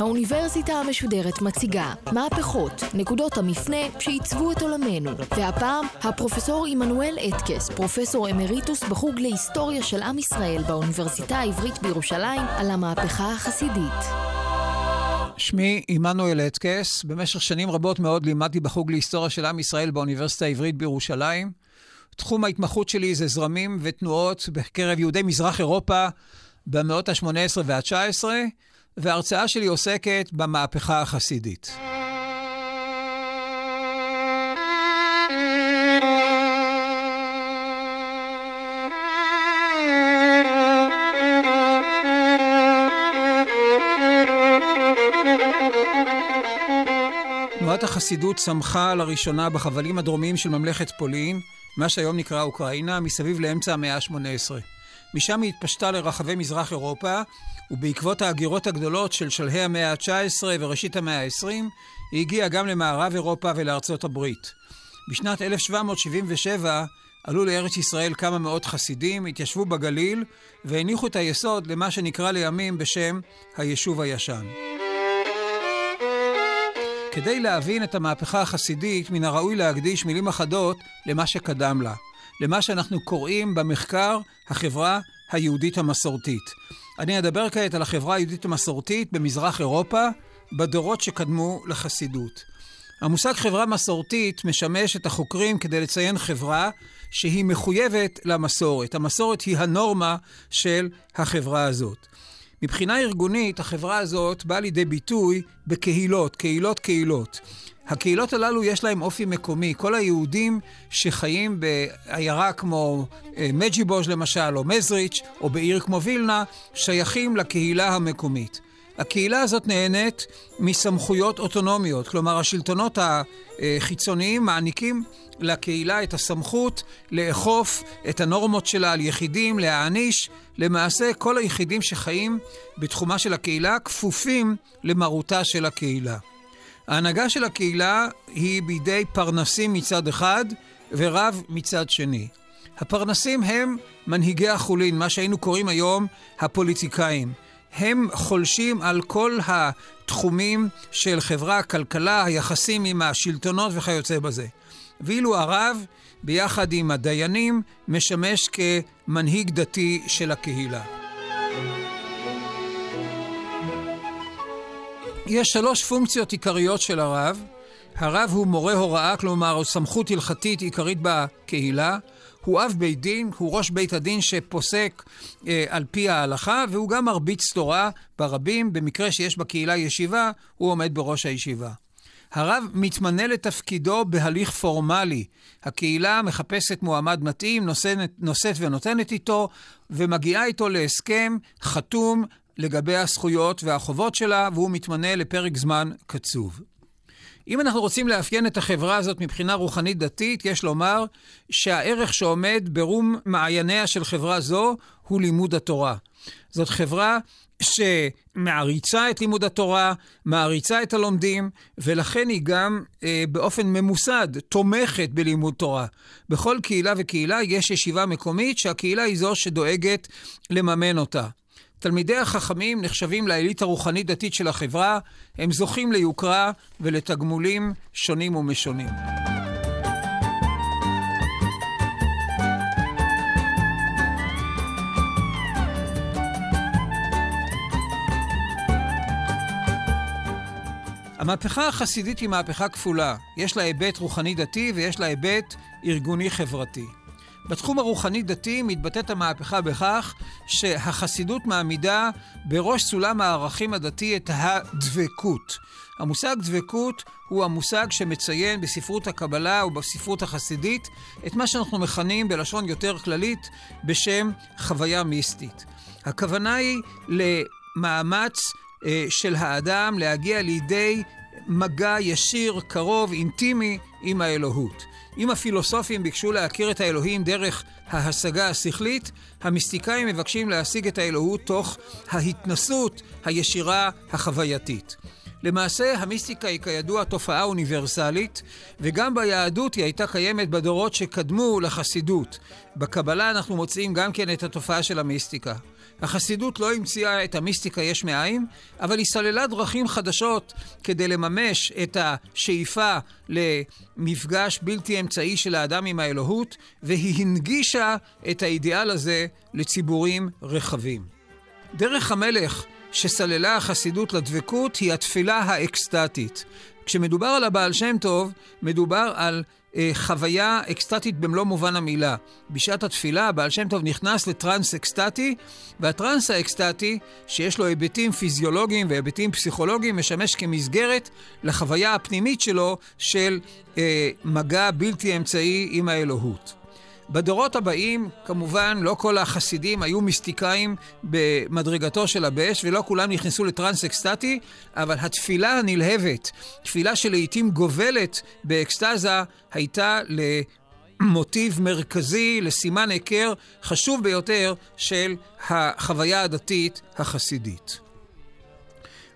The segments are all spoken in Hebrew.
האוניברסיטה המשודרת מציגה מהפכות, נקודות המפנה שעיצבו את עולמנו. והפעם, הפרופסור עמנואל אטקס, פרופסור אמריטוס בחוג להיסטוריה של עם ישראל באוניברסיטה העברית בירושלים, על המהפכה החסידית. שמי עמנואל אטקס, במשך שנים רבות מאוד לימדתי בחוג להיסטוריה של עם ישראל באוניברסיטה העברית בירושלים. תחום ההתמחות שלי זה זרמים ותנועות בקרב יהודי מזרח אירופה במאות ה-18 וה-19, וההרצאה שלי עוסקת במהפכה החסידית. תנועת החסידות צמחה לראשונה בחבלים הדרומיים של ממלכת פולין, מה שהיום נקרא אוקראינה, מסביב לאמצע המאה ה-18. משם היא התפשטה לרחבי מזרח אירופה, ובעקבות ההגירות הגדולות של שלהי המאה ה-19 וראשית המאה ה-20, היא הגיעה גם למערב אירופה ולארצות הברית. בשנת 1777 עלו לארץ ישראל כמה מאות חסידים, התיישבו בגליל והניחו את היסוד למה שנקרא לימים בשם היישוב הישן. כדי להבין את המהפכה החסידית, מן הראוי להקדיש מילים אחדות למה שקדם לה, למה שאנחנו קוראים במחקר החברה היהודית המסורתית. אני אדבר כעת על החברה היהודית המסורתית במזרח אירופה, בדורות שקדמו לחסידות. המושג חברה מסורתית משמש את החוקרים כדי לציין חברה שהיא מחויבת למסורת. המסורת היא הנורמה של החברה הזאת. מבחינה ארגונית, החברה הזאת באה לידי ביטוי בקהילות, קהילות קהילות. הקהילות הללו יש להם אופי מקומי. כל היהודים שחיים בעיירה כמו אה, מג'יבוז' למשל, או מזריץ', או בעיר כמו וילנה, שייכים לקהילה המקומית. הקהילה הזאת נהנית מסמכויות אוטונומיות, כלומר השלטונות החיצוניים מעניקים לקהילה את הסמכות לאכוף את הנורמות שלה על יחידים, להעניש. למעשה כל היחידים שחיים בתחומה של הקהילה כפופים למרותה של הקהילה. ההנהגה של הקהילה היא בידי פרנסים מצד אחד ורב מצד שני. הפרנסים הם מנהיגי החולין, מה שהיינו קוראים היום הפוליטיקאים. הם חולשים על כל התחומים של חברה, כלכלה, היחסים עם השלטונות וכיוצא בזה. ואילו הרב, ביחד עם הדיינים, משמש כמנהיג דתי של הקהילה. יש שלוש פונקציות עיקריות של הרב. הרב הוא מורה הוראה, כלומר סמכות הלכתית עיקרית בקהילה. הוא אב בית דין, הוא ראש בית הדין שפוסק אה, על פי ההלכה, והוא גם מרביץ תורה ברבים. במקרה שיש בקהילה ישיבה, הוא עומד בראש הישיבה. הרב מתמנה לתפקידו בהליך פורמלי. הקהילה מחפשת מועמד מתאים, נושאת, נושאת ונותנת איתו, ומגיעה איתו להסכם חתום לגבי הזכויות והחובות שלה, והוא מתמנה לפרק זמן קצוב. אם אנחנו רוצים לאפיין את החברה הזאת מבחינה רוחנית דתית, יש לומר שהערך שעומד ברום מעייניה של חברה זו הוא לימוד התורה. זאת חברה שמעריצה את לימוד התורה, מעריצה את הלומדים, ולכן היא גם אה, באופן ממוסד תומכת בלימוד תורה. בכל קהילה וקהילה יש ישיבה מקומית שהקהילה היא זו שדואגת לממן אותה. תלמידי החכמים נחשבים לעילית הרוחנית-דתית של החברה, הם זוכים ליוקרה ולתגמולים שונים ומשונים. המהפכה החסידית היא מהפכה כפולה. יש לה היבט רוחני-דתי ויש לה היבט ארגוני-חברתי. בתחום הרוחני-דתי מתבטאת המהפכה בכך שהחסידות מעמידה בראש סולם הערכים הדתי את הדבקות. המושג דבקות הוא המושג שמציין בספרות הקבלה ובספרות החסידית את מה שאנחנו מכנים בלשון יותר כללית בשם חוויה מיסטית. הכוונה היא למאמץ אה, של האדם להגיע לידי מגע ישיר, קרוב, אינטימי עם האלוהות. אם הפילוסופים ביקשו להכיר את האלוהים דרך ההשגה השכלית, המיסטיקאים מבקשים להשיג את האלוהות תוך ההתנסות הישירה החווייתית. למעשה, המיסטיקה היא כידוע תופעה אוניברסלית, וגם ביהדות היא הייתה קיימת בדורות שקדמו לחסידות. בקבלה אנחנו מוצאים גם כן את התופעה של המיסטיקה. החסידות לא המציאה את המיסטיקה יש מאין, אבל היא סללה דרכים חדשות כדי לממש את השאיפה למפגש בלתי אמצעי של האדם עם האלוהות, והיא הנגישה את האידיאל הזה לציבורים רחבים. דרך המלך שסללה החסידות לדבקות היא התפילה האקסטטית. כשמדובר על הבעל שם טוב, מדובר על אה, חוויה אקסטטית במלוא מובן המילה. בשעת התפילה הבעל שם טוב נכנס לטרנס אקסטטי, והטרנס האקסטטי, שיש לו היבטים פיזיולוגיים והיבטים פסיכולוגיים, משמש כמסגרת לחוויה הפנימית שלו של אה, מגע בלתי אמצעי עם האלוהות. בדורות הבאים, כמובן, לא כל החסידים היו מיסטיקאים במדרגתו של הבש, ולא כולם נכנסו לטרנס אקסטטי, אבל התפילה הנלהבת, תפילה שלעיתים גובלת באקסטזה, הייתה למוטיב מרכזי, לסימן היכר חשוב ביותר של החוויה הדתית החסידית.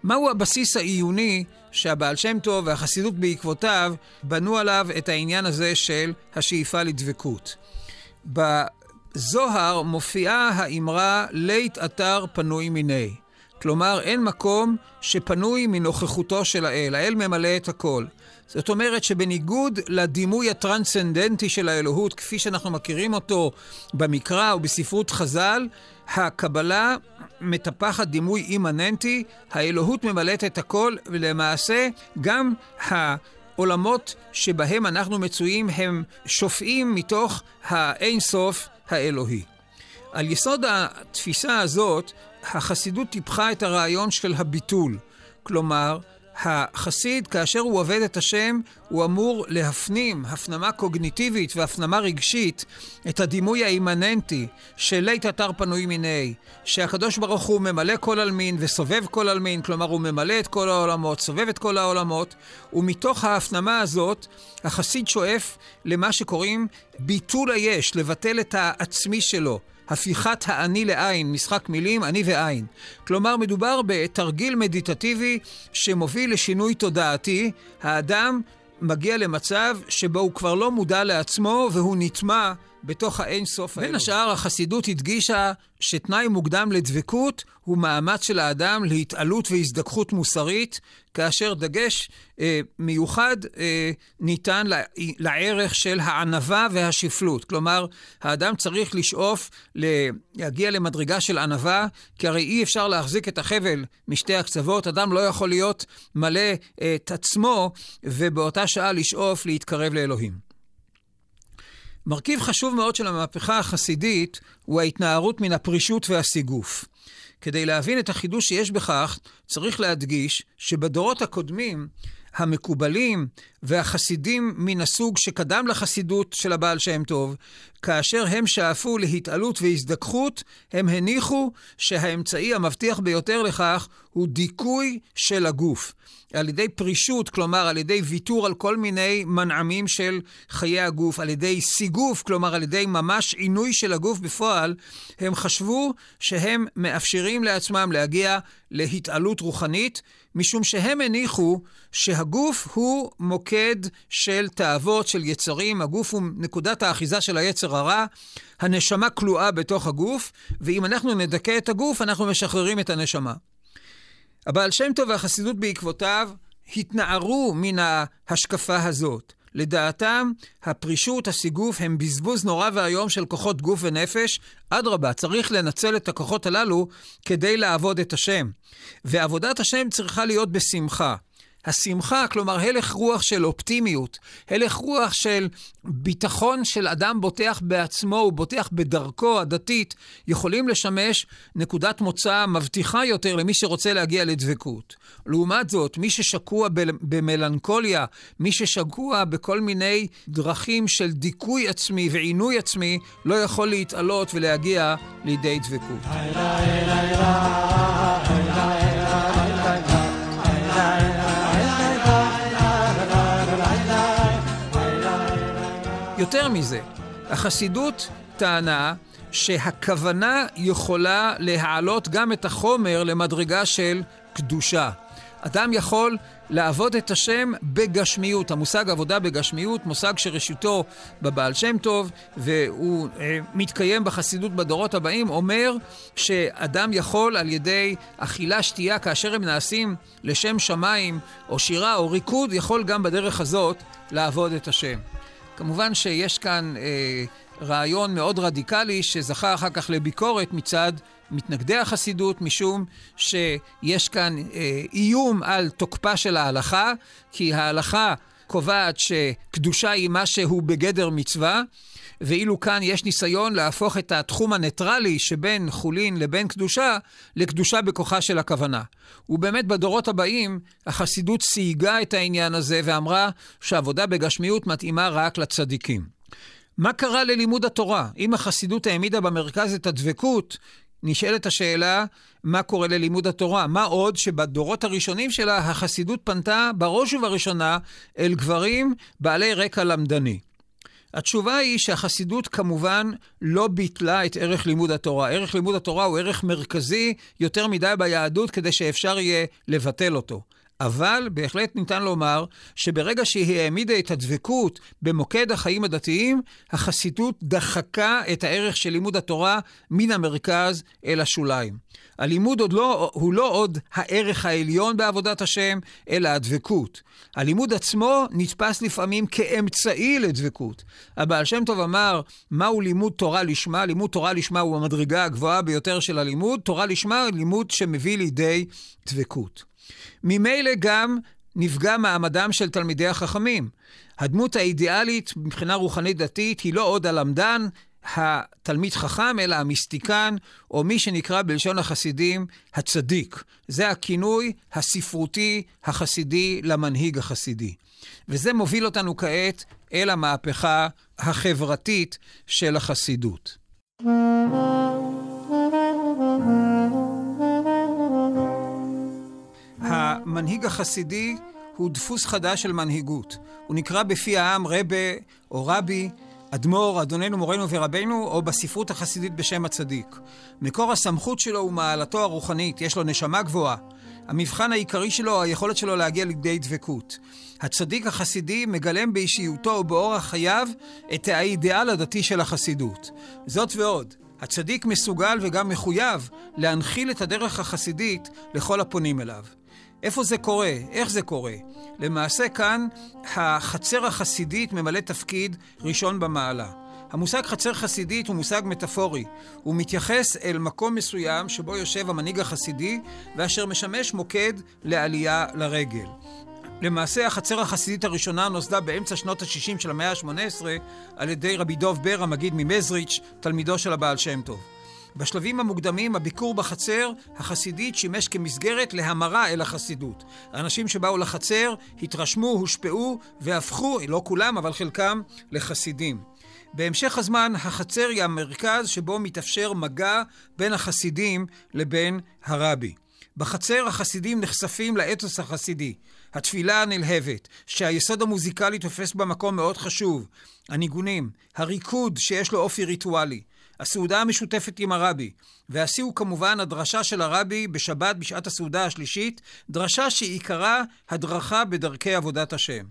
מהו הבסיס העיוני שהבעל שם טוב והחסידות בעקבותיו בנו עליו את העניין הזה של השאיפה לדבקות? בזוהר מופיעה האמרה לית אתר פנוי מיני. כלומר, אין מקום שפנוי מנוכחותו של האל. האל ממלא את הכל. זאת אומרת שבניגוד לדימוי הטרנסצנדנטי של האלוהות, כפי שאנחנו מכירים אותו במקרא ובספרות חז"ל, הקבלה מטפחת דימוי אימננטי, האלוהות ממלאת את הכל, ולמעשה גם ה... העולמות שבהם אנחנו מצויים הם שופעים מתוך האין סוף האלוהי. על יסוד התפיסה הזאת, החסידות טיפחה את הרעיון של הביטול. כלומר, החסיד, כאשר הוא עובד את השם, הוא אמור להפנים הפנמה קוגניטיבית והפנמה רגשית את הדימוי האימננטי של לית אתר פנוי מיני, שהקדוש ברוך הוא ממלא כל עלמין וסובב כל עלמין, כלומר הוא ממלא את כל העולמות, סובב את כל העולמות, ומתוך ההפנמה הזאת החסיד שואף למה שקוראים ביטול היש, לבטל את העצמי שלו. הפיכת האני לעין, משחק מילים, אני ועין. כלומר, מדובר בתרגיל מדיטטיבי שמוביל לשינוי תודעתי. האדם מגיע למצב שבו הוא כבר לא מודע לעצמו והוא נטמע בתוך האין סוף האלוהי. בין השאר, החסידות הדגישה שתנאי מוקדם לדבקות הוא מאמץ של האדם להתעלות והזדככות מוסרית, כאשר דגש אה, מיוחד אה, ניתן לערך של הענווה והשפלות. כלומר, האדם צריך לשאוף להגיע למדרגה של ענווה, כי הרי אי אפשר להחזיק את החבל משתי הקצוות. אדם לא יכול להיות מלא אה, את עצמו, ובאותה שעה לשאוף להתקרב לאלוהים. מרכיב חשוב מאוד של המהפכה החסידית הוא ההתנערות מן הפרישות והסיגוף. כדי להבין את החידוש שיש בכך, צריך להדגיש שבדורות הקודמים, המקובלים והחסידים מן הסוג שקדם לחסידות של הבעל שם טוב, כאשר הם שאפו להתעלות והזדככות, הם הניחו שהאמצעי המבטיח ביותר לכך הוא דיכוי של הגוף. על ידי פרישות, כלומר על ידי ויתור על כל מיני מנעמים של חיי הגוף, על ידי סיגוף, כלומר על ידי ממש עינוי של הגוף בפועל, הם חשבו שהם מאפשרים לעצמם להגיע להתעלות רוחנית, משום שהם הניחו שהגוף הוא מוקד של תאוות, של יצרים, הגוף הוא נקודת האחיזה של היצר הרע, הנשמה כלואה בתוך הגוף, ואם אנחנו נדכא את הגוף, אנחנו משחררים את הנשמה. הבעל שם טוב והחסידות בעקבותיו התנערו מן ההשקפה הזאת. לדעתם, הפרישות, הסיגוף, הם בזבוז נורא ואיום של כוחות גוף ונפש. אדרבה, צריך לנצל את הכוחות הללו כדי לעבוד את השם. ועבודת השם צריכה להיות בשמחה. השמחה, כלומר הלך רוח של אופטימיות, הלך רוח של ביטחון של אדם בוטח בעצמו, הוא בוטח בדרכו הדתית, יכולים לשמש נקודת מוצא מבטיחה יותר למי שרוצה להגיע לדבקות. לעומת זאת, מי ששקוע במלנכוליה, מי ששקוע בכל מיני דרכים של דיכוי עצמי ועינוי עצמי, לא יכול להתעלות ולהגיע לידי דבקות. יותר מזה, החסידות טענה שהכוונה יכולה להעלות גם את החומר למדרגה של קדושה. אדם יכול לעבוד את השם בגשמיות. המושג עבודה בגשמיות, מושג שראשיתו בבעל שם טוב, והוא אה, מתקיים בחסידות בדורות הבאים, אומר שאדם יכול על ידי אכילה, שתייה, כאשר הם נעשים לשם שמיים, או שירה, או ריקוד, יכול גם בדרך הזאת לעבוד את השם. כמובן שיש כאן אה, רעיון מאוד רדיקלי שזכה אחר כך לביקורת מצד מתנגדי החסידות, משום שיש כאן אה, איום על תוקפה של ההלכה, כי ההלכה קובעת שקדושה היא מה שהוא בגדר מצווה, ואילו כאן יש ניסיון להפוך את התחום הניטרלי שבין חולין לבין קדושה, לקדושה בכוחה של הכוונה. ובאמת בדורות הבאים החסידות סייגה את העניין הזה ואמרה שעבודה בגשמיות מתאימה רק לצדיקים. מה קרה ללימוד התורה? אם החסידות העמידה במרכז את הדבקות, נשאלת השאלה, מה קורה ללימוד התורה? מה עוד שבדורות הראשונים שלה החסידות פנתה בראש ובראשונה אל גברים בעלי רקע למדני. התשובה היא שהחסידות כמובן לא ביטלה את ערך לימוד התורה. ערך לימוד התורה הוא ערך מרכזי יותר מדי ביהדות כדי שאפשר יהיה לבטל אותו. אבל בהחלט ניתן לומר שברגע שהיא העמידה את הדבקות במוקד החיים הדתיים, החסידות דחקה את הערך של לימוד התורה מן המרכז אל השוליים. הלימוד עוד לא, הוא לא עוד הערך העליון בעבודת השם, אלא הדבקות. הלימוד עצמו נתפס לפעמים כאמצעי לדבקות. הבעל שם טוב אמר, מהו לימוד תורה לשמה? לימוד תורה לשמה הוא המדרגה הגבוהה ביותר של הלימוד. תורה לשמה, לימוד שמביא לידי דבקות. ממילא גם נפגע מעמדם של תלמידי החכמים. הדמות האידיאלית מבחינה רוחנית דתית היא לא עוד הלמדן, התלמיד חכם, אלא המיסטיקן, או מי שנקרא בלשון החסידים הצדיק. זה הכינוי הספרותי החסידי למנהיג החסידי. וזה מוביל אותנו כעת אל המהפכה החברתית של החסידות. המנהיג החסידי הוא דפוס חדש של מנהיגות. הוא נקרא בפי העם רבה או רבי, אדמו"ר, אדוננו, מורנו ורבנו, או בספרות החסידית בשם הצדיק. מקור הסמכות שלו הוא מעלתו הרוחנית, יש לו נשמה גבוהה. המבחן העיקרי שלו היכולת שלו להגיע לידי דבקות. הצדיק החסידי מגלם באישיותו ובאורח חייו את האידיאל הדתי של החסידות. זאת ועוד, הצדיק מסוגל וגם מחויב להנחיל את הדרך החסידית לכל הפונים אליו. איפה זה קורה? איך זה קורה? למעשה כאן החצר החסידית ממלא תפקיד ראשון במעלה. המושג חצר חסידית הוא מושג מטאפורי. הוא מתייחס אל מקום מסוים שבו יושב המנהיג החסידי ואשר משמש מוקד לעלייה לרגל. למעשה החצר החסידית הראשונה נוסדה באמצע שנות ה-60 של המאה ה-18 על ידי רבי דוב בר, המגיד ממזריץ', תלמידו של הבעל שם טוב. בשלבים המוקדמים הביקור בחצר החסידית שימש כמסגרת להמרה אל החסידות. האנשים שבאו לחצר התרשמו, הושפעו והפכו, לא כולם אבל חלקם, לחסידים. בהמשך הזמן החצר היא המרכז שבו מתאפשר מגע בין החסידים לבין הרבי. בחצר החסידים נחשפים לאתוס החסידי, התפילה הנלהבת, שהיסוד המוזיקלי תופס בה מקום מאוד חשוב, הניגונים, הריקוד שיש לו אופי ריטואלי, הסעודה המשותפת עם הרבי, והשיא הוא כמובן הדרשה של הרבי בשבת בשעת הסעודה השלישית, דרשה שעיקרה הדרכה בדרכי עבודת השם.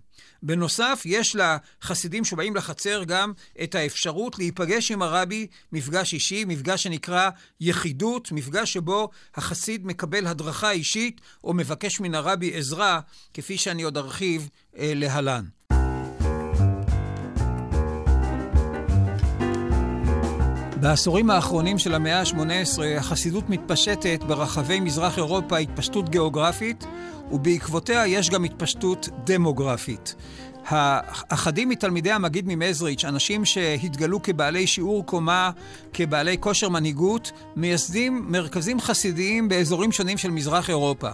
בנוסף, יש לחסידים שבאים לחצר גם את האפשרות להיפגש עם הרבי מפגש אישי, מפגש שנקרא יחידות, מפגש שבו החסיד מקבל הדרכה אישית או מבקש מן הרבי עזרה, כפי שאני עוד ארחיב אה, להלן. בעשורים האחרונים של המאה ה-18 החסידות מתפשטת ברחבי מזרח אירופה התפשטות גיאוגרפית ובעקבותיה יש גם התפשטות דמוגרפית. האחדים מתלמידי המגיד ממזריץ', אנשים שהתגלו כבעלי שיעור קומה, כבעלי כושר מנהיגות, מייסדים מרכזים חסידיים באזורים שונים של מזרח אירופה.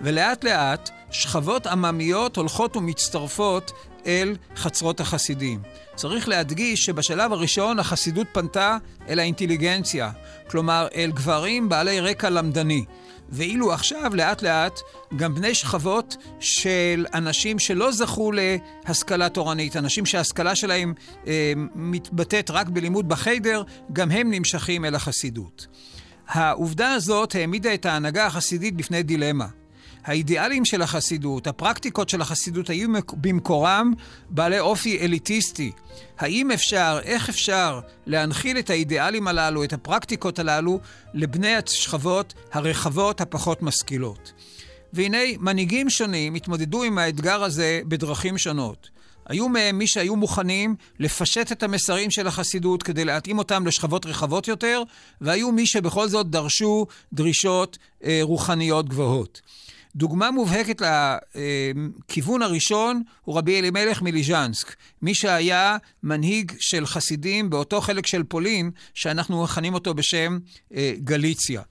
ולאט לאט שכבות עממיות הולכות ומצטרפות אל חצרות החסידים. צריך להדגיש שבשלב הראשון החסידות פנתה אל האינטליגנציה, כלומר אל גברים בעלי רקע למדני. ואילו עכשיו, לאט לאט, גם בני שכבות של אנשים שלא זכו להשכלה תורנית, אנשים שההשכלה שלהם אה, מתבטאת רק בלימוד בחיידר, גם הם נמשכים אל החסידות. העובדה הזאת העמידה את ההנהגה החסידית בפני דילמה. האידיאלים של החסידות, הפרקטיקות של החסידות, היו במקורם בעלי אופי אליטיסטי. האם אפשר, איך אפשר להנחיל את האידיאלים הללו, את הפרקטיקות הללו, לבני השכבות הרחבות הפחות משכילות? והנה, מנהיגים שונים התמודדו עם האתגר הזה בדרכים שונות. היו מהם מי שהיו מוכנים לפשט את המסרים של החסידות כדי להתאים אותם לשכבות רחבות יותר, והיו מי שבכל זאת דרשו דרישות אה, רוחניות גבוהות. דוגמה מובהקת לכיוון הראשון הוא רבי אלימלך מליז'נסק, מי שהיה מנהיג של חסידים באותו חלק של פולין, שאנחנו מכנים אותו בשם אה, גליציה.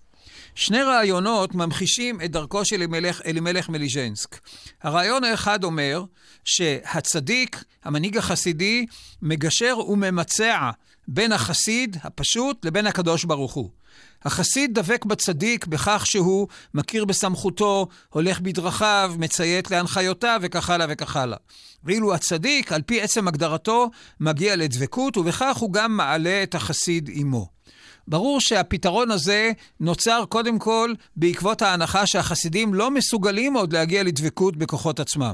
שני רעיונות ממחישים את דרכו של אלימלך, אלימלך מליז'נסק. הרעיון האחד אומר שהצדיק, המנהיג החסידי, מגשר וממצע בין החסיד הפשוט לבין הקדוש ברוך הוא. החסיד דבק בצדיק בכך שהוא מכיר בסמכותו, הולך בדרכיו, מציית להנחיותיו וכך הלאה וכך הלאה. ואילו הצדיק, על פי עצם הגדרתו, מגיע לדבקות, ובכך הוא גם מעלה את החסיד עמו. ברור שהפתרון הזה נוצר קודם כל בעקבות ההנחה שהחסידים לא מסוגלים עוד להגיע לדבקות בכוחות עצמם.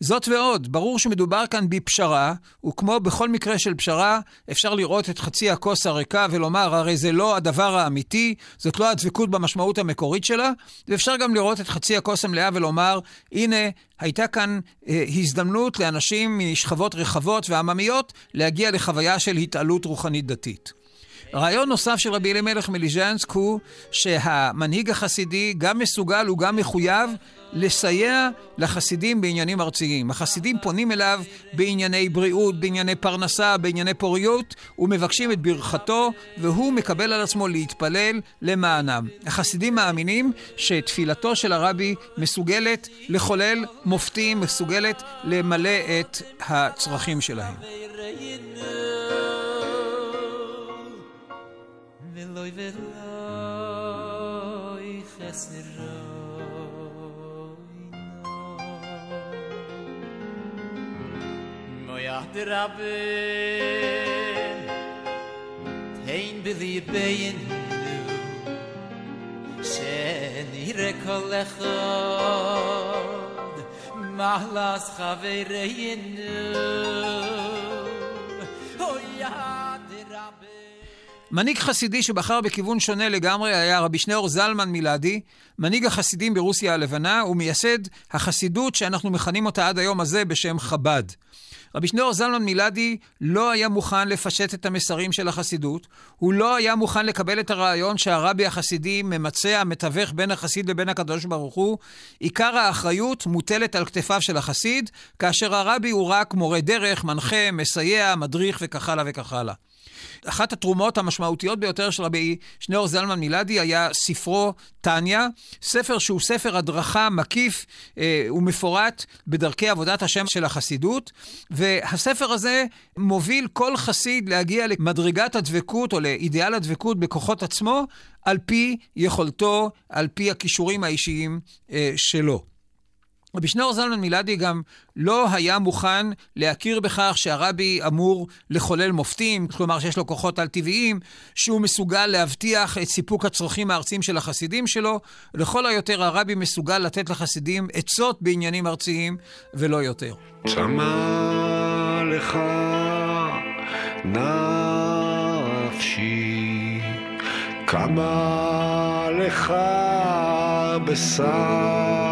זאת ועוד, ברור שמדובר כאן בפשרה, וכמו בכל מקרה של פשרה, אפשר לראות את חצי הכוס הריקה ולומר, הרי זה לא הדבר האמיתי, זאת לא הדבקות במשמעות המקורית שלה, ואפשר גם לראות את חצי הכוס המלאה ולומר, הנה, הייתה כאן אה, הזדמנות לאנשים משכבות רחבות ועממיות להגיע לחוויה של התעלות רוחנית דתית. רעיון נוסף של רבי אלימלך מליז'נסק הוא שהמנהיג החסידי גם מסוגל וגם מחויב לסייע לחסידים בעניינים ארציים. החסידים פונים אליו בענייני בריאות, בענייני פרנסה, בענייני פוריות, ומבקשים את ברכתו, והוא מקבל על עצמו להתפלל למענם. החסידים מאמינים שתפילתו של הרבי מסוגלת לחולל מופתים, מסוגלת למלא את הצרכים שלהם. veloy veloy khasro moy atrab tein bi di bayn shen ire kolakh mahlas khaveray oy oh ya yeah. מנהיג חסידי שבחר בכיוון שונה לגמרי היה רבי שניאור זלמן מילדי, מנהיג החסידים ברוסיה הלבנה ומייסד החסידות שאנחנו מכנים אותה עד היום הזה בשם חב"ד. רבי שניאור זלמן מילדי לא היה מוכן לפשט את המסרים של החסידות, הוא לא היה מוכן לקבל את הרעיון שהרבי החסידי ממצע, מתווך בין החסיד לבין הקדוש ברוך הוא. עיקר האחריות מוטלת על כתפיו של החסיד, כאשר הרבי הוא רק מורה דרך, מנחה, מסייע, מדריך וכך הלאה וכך הלאה. אחת התרומות המשמעותיות ביותר של רבי שניאור זלמן מילדי היה ספרו טניה, ספר שהוא ספר הדרכה מקיף אה, ומפורט בדרכי עבודת השם של החסידות, והספר הזה מוביל כל חסיד להגיע למדרגת הדבקות או לאידיאל הדבקות בכוחות עצמו, על פי יכולתו, על פי הכישורים האישיים אה, שלו. רבי שניאור זלמן מילדי גם לא היה מוכן להכיר בכך שהרבי אמור לחולל מופתים, כלומר שיש לו כוחות על-טבעיים, שהוא מסוגל להבטיח את סיפוק הצרכים הארציים של החסידים שלו. לכל היותר הרבי מסוגל לתת לחסידים עצות בעניינים ארציים, ולא יותר. צמא לך נפשי, כמה לך בשר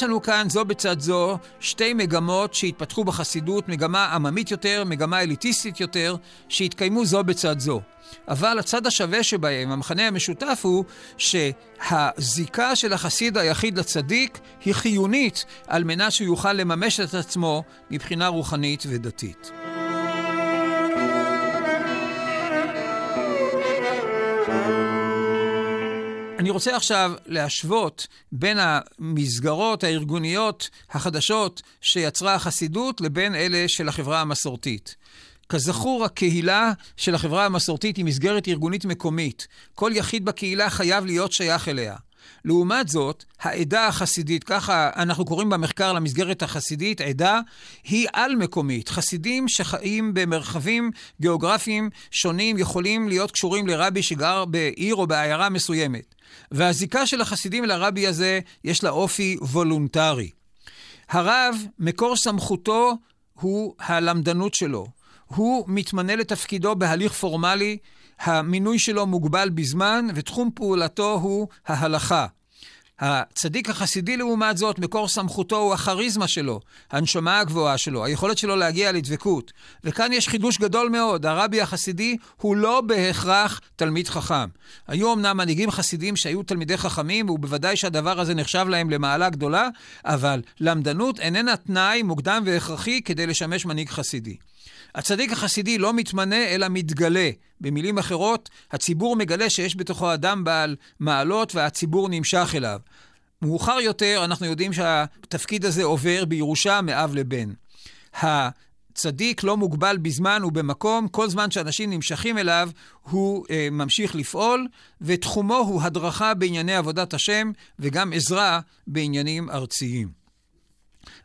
יש לנו כאן, זו בצד זו, שתי מגמות שהתפתחו בחסידות, מגמה עממית יותר, מגמה אליטיסטית יותר, שהתקיימו זו בצד זו. אבל הצד השווה שבהם, המכנה המשותף הוא שהזיקה של החסיד היחיד לצדיק היא חיונית על מנת שהוא יוכל לממש את עצמו מבחינה רוחנית ודתית. אני רוצה עכשיו להשוות בין המסגרות הארגוניות החדשות שיצרה החסידות לבין אלה של החברה המסורתית. כזכור, הקהילה של החברה המסורתית היא מסגרת ארגונית מקומית. כל יחיד בקהילה חייב להיות שייך אליה. לעומת זאת, העדה החסידית, ככה אנחנו קוראים במחקר למסגרת החסידית, עדה היא על-מקומית. חסידים שחיים במרחבים גיאוגרפיים שונים יכולים להיות קשורים לרבי שגר בעיר או בעיירה מסוימת. והזיקה של החסידים לרבי הזה, יש לה אופי וולונטרי. הרב, מקור סמכותו הוא הלמדנות שלו. הוא מתמנה לתפקידו בהליך פורמלי, המינוי שלו מוגבל בזמן, ותחום פעולתו הוא ההלכה. הצדיק החסידי, לעומת זאת, מקור סמכותו הוא הכריזמה שלו, הנשמה הגבוהה שלו, היכולת שלו להגיע לדבקות. וכאן יש חידוש גדול מאוד, הרבי החסידי הוא לא בהכרח תלמיד חכם. היו אמנם מנהיגים חסידים שהיו תלמידי חכמים, ובוודאי שהדבר הזה נחשב להם למעלה גדולה, אבל למדנות איננה תנאי מוקדם והכרחי כדי לשמש מנהיג חסידי. הצדיק החסידי לא מתמנה, אלא מתגלה. במילים אחרות, הציבור מגלה שיש בתוכו אדם בעל מעלות והציבור נמשך אליו. מאוחר יותר אנחנו יודעים שהתפקיד הזה עובר בירושה מאב לבן. הצדיק לא מוגבל בזמן ובמקום, כל זמן שאנשים נמשכים אליו, הוא אה, ממשיך לפעול, ותחומו הוא הדרכה בענייני עבודת השם וגם עזרה בעניינים ארציים.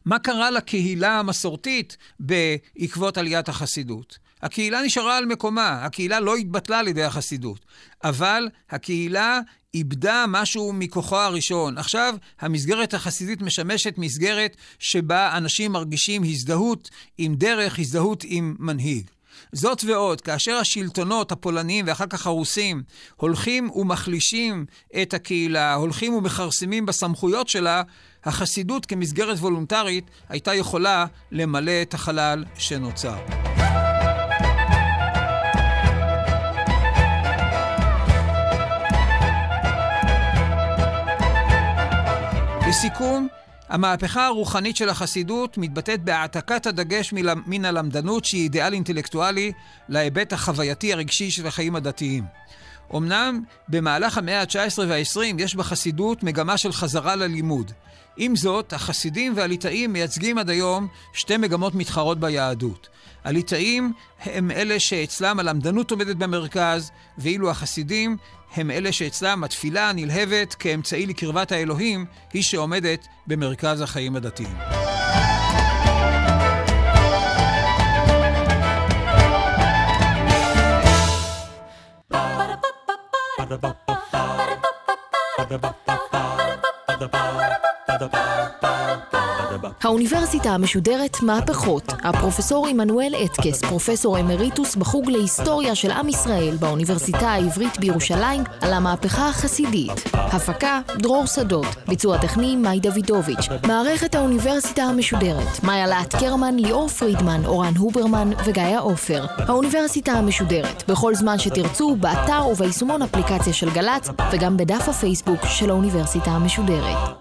מה קרה לקהילה המסורתית בעקבות עליית החסידות? הקהילה נשארה על מקומה, הקהילה לא התבטלה על ידי החסידות, אבל הקהילה איבדה משהו מכוחו הראשון. עכשיו, המסגרת החסידית משמשת מסגרת שבה אנשים מרגישים הזדהות עם דרך, הזדהות עם מנהיג. זאת ועוד, כאשר השלטונות הפולניים ואחר כך הרוסים הולכים ומחלישים את הקהילה, הולכים ומכרסמים בסמכויות שלה, החסידות כמסגרת וולונטרית הייתה יכולה למלא את החלל שנוצר. לסיכום, המהפכה הרוחנית של החסידות מתבטאת בהעתקת הדגש מן הלמדנות, שהיא אידיאל אינטלקטואלי, להיבט החווייתי הרגשי של החיים הדתיים. אמנם במהלך המאה ה-19 וה-20 יש בחסידות מגמה של חזרה ללימוד. עם זאת, החסידים והליטאים מייצגים עד היום שתי מגמות מתחרות ביהדות. הליטאים הם אלה שאצלם הלמדנות עומדת במרכז, ואילו החסידים הם אלה שאצלם התפילה הנלהבת כאמצעי לקרבת האלוהים היא שעומדת במרכז החיים הדתיים. האוניברסיטה המשודרת מהפכות. הפרופסור עמנואל אטקס, פרופסור אמריטוס בחוג להיסטוריה של עם ישראל באוניברסיטה העברית בירושלים, על המהפכה החסידית. הפקה, דרור שדות. ביצוע טכני, מאי דוידוביץ'. מערכת האוניברסיטה המשודרת. מאיה להט קרמן, ליאור פרידמן, אורן הוברמן וגיא עופר. האוניברסיטה המשודרת. בכל זמן שתרצו, באתר וביישומון אפליקציה של גל"צ, וגם בדף הפייסבוק של האוניברסיטה המשודרת.